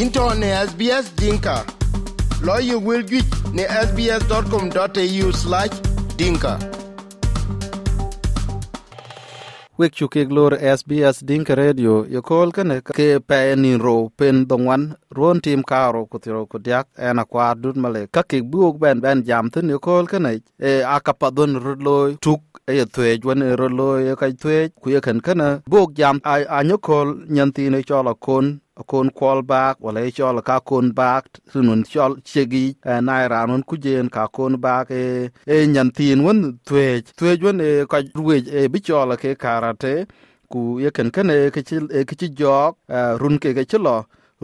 into ne SBS Dinka. Lawyer will get ne sbs.com.au slash dinka. wek chu kek lor SBS Dinka Radio. Yo kol kene ke pe ni ro pen dongwan ron tim karo ku tiro ku diak. Ena kwa dut male. Ka ke buok ben ben jam tin yo kol kene e akapa don rloy tuk e ye thwej wan e rloy e ka thwej ku ye kan kana buok jam. A, a nyokol nyanti ne chola kon. Kon kwal bak wala e chol ka kon bak sunun chol chegi na ranun kujen ka kon bak e e nyantin won twej twej won e ka ruwej e bi chol ke karate ku ye ken ken e ke chi e jok run ke ke chilo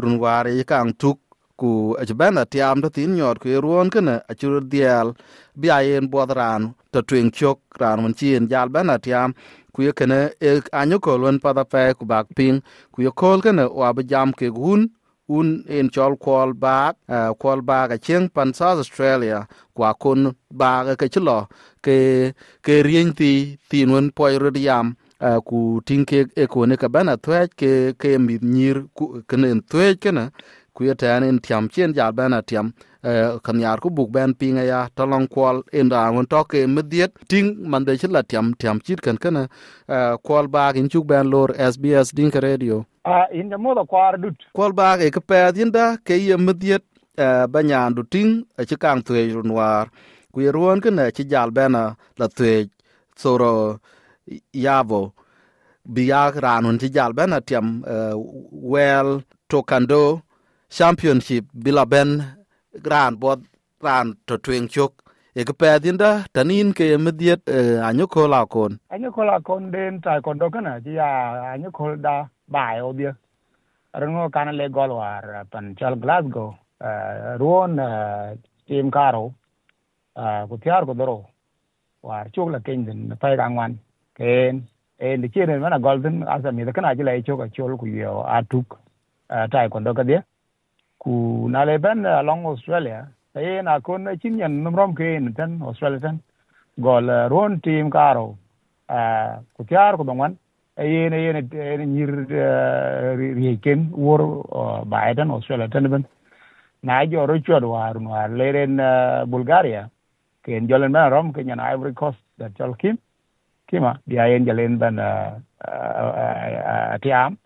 run ware kang tuk ku ajbana atiam to tin nyor ku ruon ken a chur dial bi ayen bodran to twing chok ran won chien jal ben tiam ku ye kene e anyo ko lon pa da pe ku bak ping ku ye kol kene wa ba jam ke gun un en chol kwal bak kwal bak a cheng pan south australia kwa kun bak ke chlo ke ke rien ti tin won poi ro yam ku tin ke e ko ne ka bana twech ke ke mi nyir ku kene twech kene ku ye tan en tiam chen ja bana tiam kan yar ku buk ben pinga ya tolong kwal en da ngon to ke mediet ting man de chila tiam tiam chit kan kana kwal bag in chuk ben lor SBS Dinka Radio. A in da moda kwar dut. Kwal bag e ke pe dinda ke ye mediet ba nyan du ting a chi kang twe runwar ku ye ruon kana chi jal bena la twe soro yavo. Biyak ranun chi jal bena tiam well tokando championship bila ben gran bot ran to twing chuk e ke pedinda tanin ke mediet eh, anyo ko la kon. Anyo ko la kon den ta kon do kana ji ya anyo ko da bai o dia rango kana le gol war pan chal glasgow. Ruon tim karo ku tiar ko doro war chuk la ken den pai ga ngwan ken en de chiren mana golden asa mi da kana ji la chuk chol ku yo atuk ta kon do ka dia ku na le ben eh, along australia. E na kon chin yan numrom ke in ten, australia ten. Gol ron team karo a ku tiar ku bangwan e yen yen yen nyir ri ken, wor biden australia ten ben. Na jo ro chod war war leren bulgaria. Ken jolen ben rom ken yan ivory coast da chol kim. Kima dia yen jalen ben tiam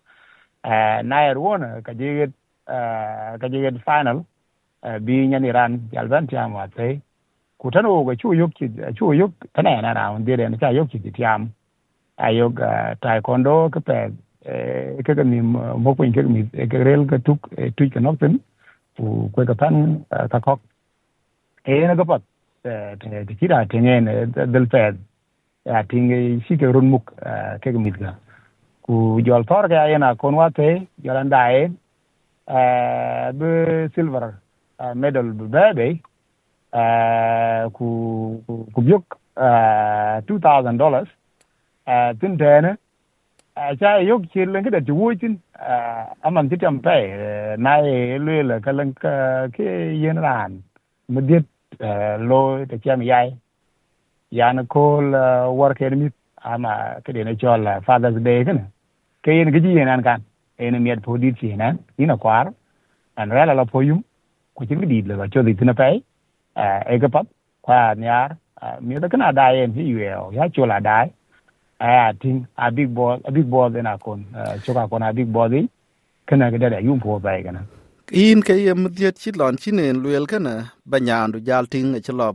na er won ka jiget ka jiget final bi nyan iran jalban tiam wa te ku tan o ga chu yuk ki chu yuk tan na ra on dire na cha yuk ki tiam ayog taekwondo ke pe ke ka mi mo ko ke mi ke rel ka tuk tu ke nokten ten ku ko ka pan ka kok e na ga pat te ti da te ne del pe ya tinge shi ke run muk ke ka mi ga ku jol tor ga yana kon wa te jolan dae be silver medal be bebe ku ku byuk two thousand dollars. Tin tene cha yok chir len kada tuwo tin aman ti tam pe, na e le le ka len ka, ke yen ran medit lo te cham yai. Yana kol work en ama ke de ne chol father's day kana ke yen ke ji yen kan ene miet po dit si nan ina kwar, an rela la po yum, ku chi di le ba cho di tina pe e ga pap, kwa nyar mi da kana da yen hi yeo ya cho la dai. A, tin, a big ball a big ball na kon cho ka kon a big ball di kana ga da yum po bai kana in ke yem diet chi lon chi nen luel kana ba nyan du jal ting e chlo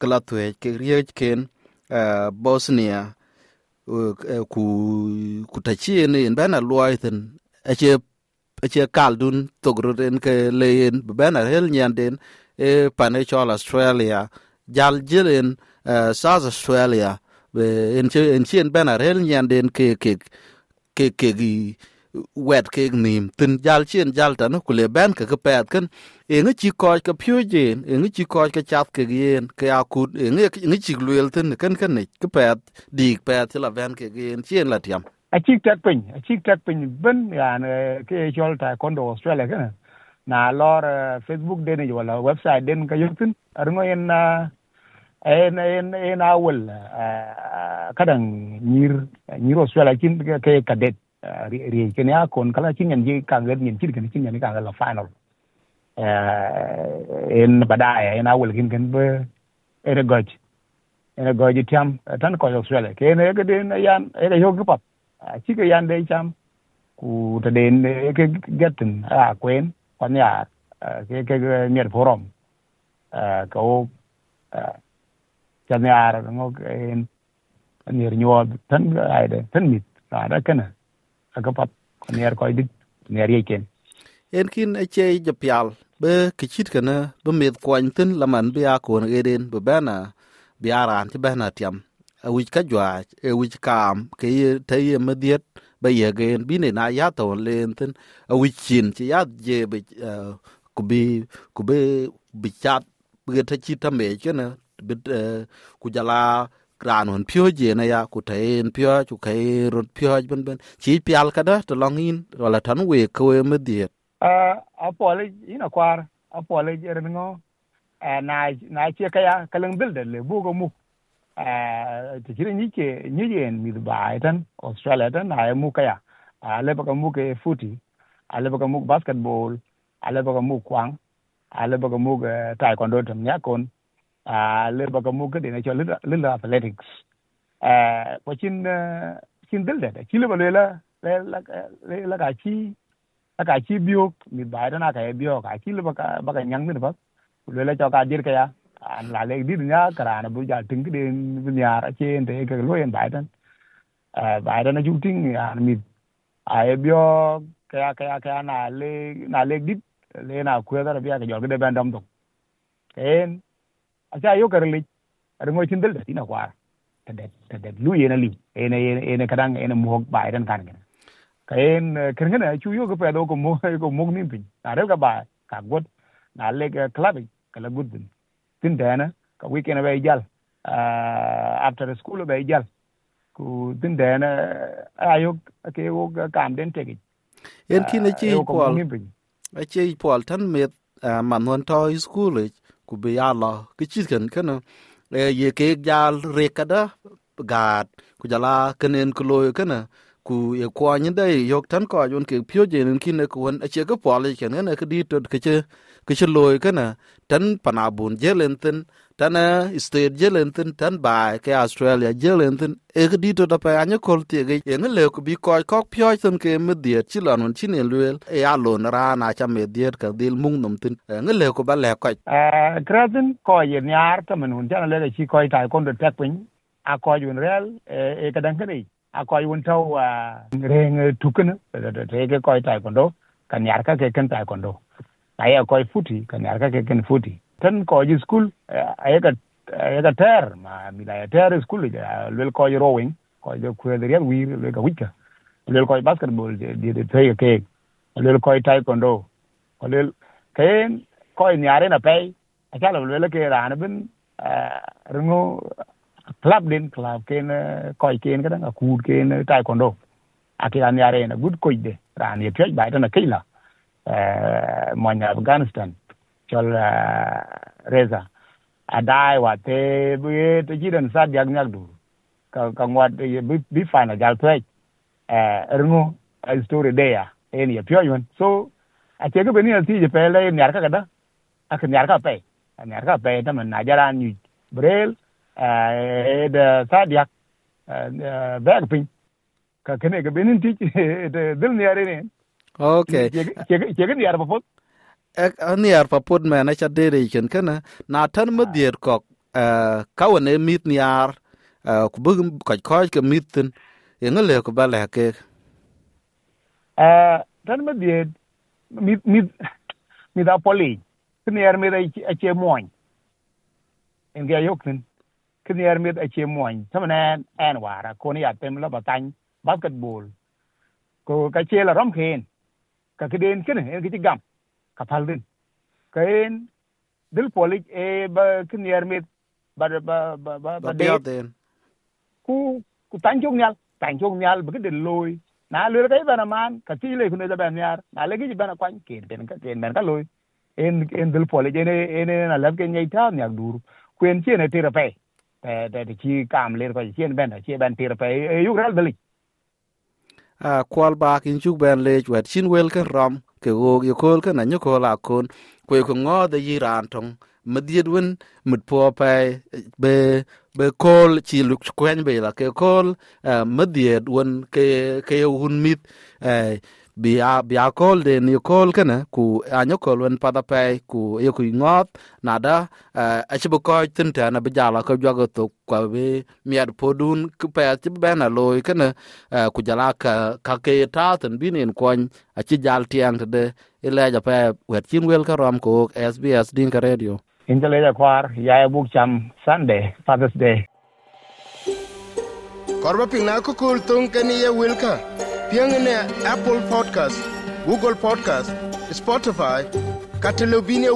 kala twe ke riech ken bosnia ku ku ta chi ne bana luaithen ache ache kaldun togruden ke leyen bana hel nyanden e pane chol australia. Jal jilen e, south australia. En en chien bena hel nyanden ke ke ke ke gi wet ke nim. Tin jal chien jal tan ku le ben ke ke pet ken. E ngi chi ko ke pyu jen e ngi chi ko ke chat ke gen ke akut e ngi ngi chi luel tin ken ken ne, ke pet, dik pet la ben ke gen chien la tiam a chik tek piny a chik tek piny ben yan ke chol ta kondo australia kana na lor facebook den wala website den ka yutin arngo en en en en awol kadang nyir nyir australia kin ke kadet ri ke ne kon kala kin nyen ji ka ngen nyen kin kin chin nyen ka la final. En badaya en awol kin kin be ere goj ene goj tiam tan ko australia. Ke ne ke den yan ere yo ke pap chi ke yan de cham, ku ta den ke gatin a kwen kwan ya ke ke mier forum. Ko cha nyar ngo en mier nyuo tan ai de tan mit ra da kana ka pat mier ko dik mier ye ken. En kin e ache japial be kichit kana be mit kwany tin laman be akon geden be bana be aran ti bana tiam a ka jwa e wich kam ke te ye mediet ba ye gen bine na ya to len ten a chin ti ya je be ku bi ku be bi chat be ta chi ta me che na be ku jala ran hon pyo je na ya ku te en pyo ku ke rut pyo ben ben chi pial kada to long in wala tan we ko e mediet uh, apole ina kwar apole jerin ngo na na che ka kaya kalang bil de le bu go mu ti kire ni ke ni yen mi ba tan australia tan na mu kaya ale ba mu ke futi ale ba mu basketball ale ba mu kwang ale ba mu taekwondo tam nya kon ale ba mu ke de cho little athletics uh, ko chin chin dil de chi le ba le la ka chi la ka chi biok chi bio mi bai da na ka bio ka chi le baka baka nyang ni ba le le cho ka dir ka ya la le dir nya karana bu ja ting den bu nya ra chen te ke lo yen bai dan ju ting an mi a bio ka ya ka ya ka na le na le dit le na ku da bia ke jo de ban dam to ken a cha yo ka le ar ngo chin dal da ina kwa ta de ta de lu yen li ene ene kadang ene mo bai dan kan ken ken kirngana chu yo ke ko pedo ko mo ko mo ni pin na re ka ba ka god na le ka club ka la good tin dana ka weekend ba jal after school ba jal. Ku tin dana ayo ke wo kam den tegi en kin chi pol a chi pol tan met man hon to school ku be ya lo ki chi kan kan ye ke jal re kada gad ku jala kenen ku loyo kana ku ye kwa ni dai, yok tan ko yun ke pyo je nin kin ko won a che ko pole ke ne ke di to ke che ke che loy ke na tan pana bun je len tin, tan eh, state je len tin, tan ba ke australia je len tin e ke di to da pa anya kol ti ge. Ye ne le ku bi ko ko pyo tin ke me die chi lon un chi ne luel e a lo na ra na cha me die ka dil mung num tin. Ne le ku ba le ko a gradin ko ye nyar ta men hun tan le chi ko ta kon do tek pin, a ko yun rel eh, e ka dan ke a koy won taw reng tukun te ke koy taekwondo kan yar ka ke kan taekwondo ay koy futi kan yar ka ke kan futi tan ko ji school ay ka ay ka ter ma mi la ter school ja lel koy rowing koy je ku de ri wir le ka wika lel koy basketball de de tay ke lel ko taekwondo ko lel ken koy nyare na pay. Achala lel ke ran bin rengo club den club ken koy ken kada dang akud ken taekwondo aki an yare na good koy de ran ye pye bai ta na kila eh mon afghanistan chol reza adai wa te bi te jidan sa diag nyak du ka ka ngwat ye bi final gal pye eh rengo story de ya en ye pye yon so a che ko beni ti je pele nyar ka kada ak nyar ka pe nyar ka pe ta man najaran ni brel da sadiak bag pin ka kene ga benin ti de dil ni are ne okay ke ga ni ar papot ek ni ar papot me na cha dere ken kana na tan ma dier kok ka wone mit ni ar ku bu ko ko ke mit tin yenga le ko bale ke eh tan ma dier mit mit mit da poli. Ni ar mi da che moin en ga yok tin kinier mit a che moin tamane en wara ko ni atem la batany basketball ko ka che la rom khen ka kiden kin en ki gam ka pal din ka en dil polik e ba kinier mit ba ba ba ba ba de ku ku tan chung nyal tan chung nyal ba kiden loy na lura kai bana man ti le kunu da ban yar na le gi bana kwan ken ben ka ken ben ka loy en en dil polik ene ene na lab ken nyai ta nyak dur kwen che ne tira pe te te chi kam le ko chien ben chi ben tir pe yu ral beli a kwal ba kin chuk ben le wet chin wel ken rom ke go yo kol ken anyo ko la kon kwe ko ngo de yiran tong madiet wen mit po pe be be kol chi luk kwen be la ke kol madiet wen ke ke hun mit bi a bi a kol de ni kol kana ku anyo kol wen pada pe ku ye ku ngot nada a chibu ko tin ta na bijala ko jogo to kwa be miad podun ku pe ti be na loy kana ku jala ka ka ke ta tin bin en kon a chi jal tiang de ile ja pe wet chin wel ka ram ko SBS din ka radio. In jale ja kwar ya buk cham sunday father's day. Korba pina ko kul tung kani ye wilka piɛŋne apple podcast google podcast spotify kata lobine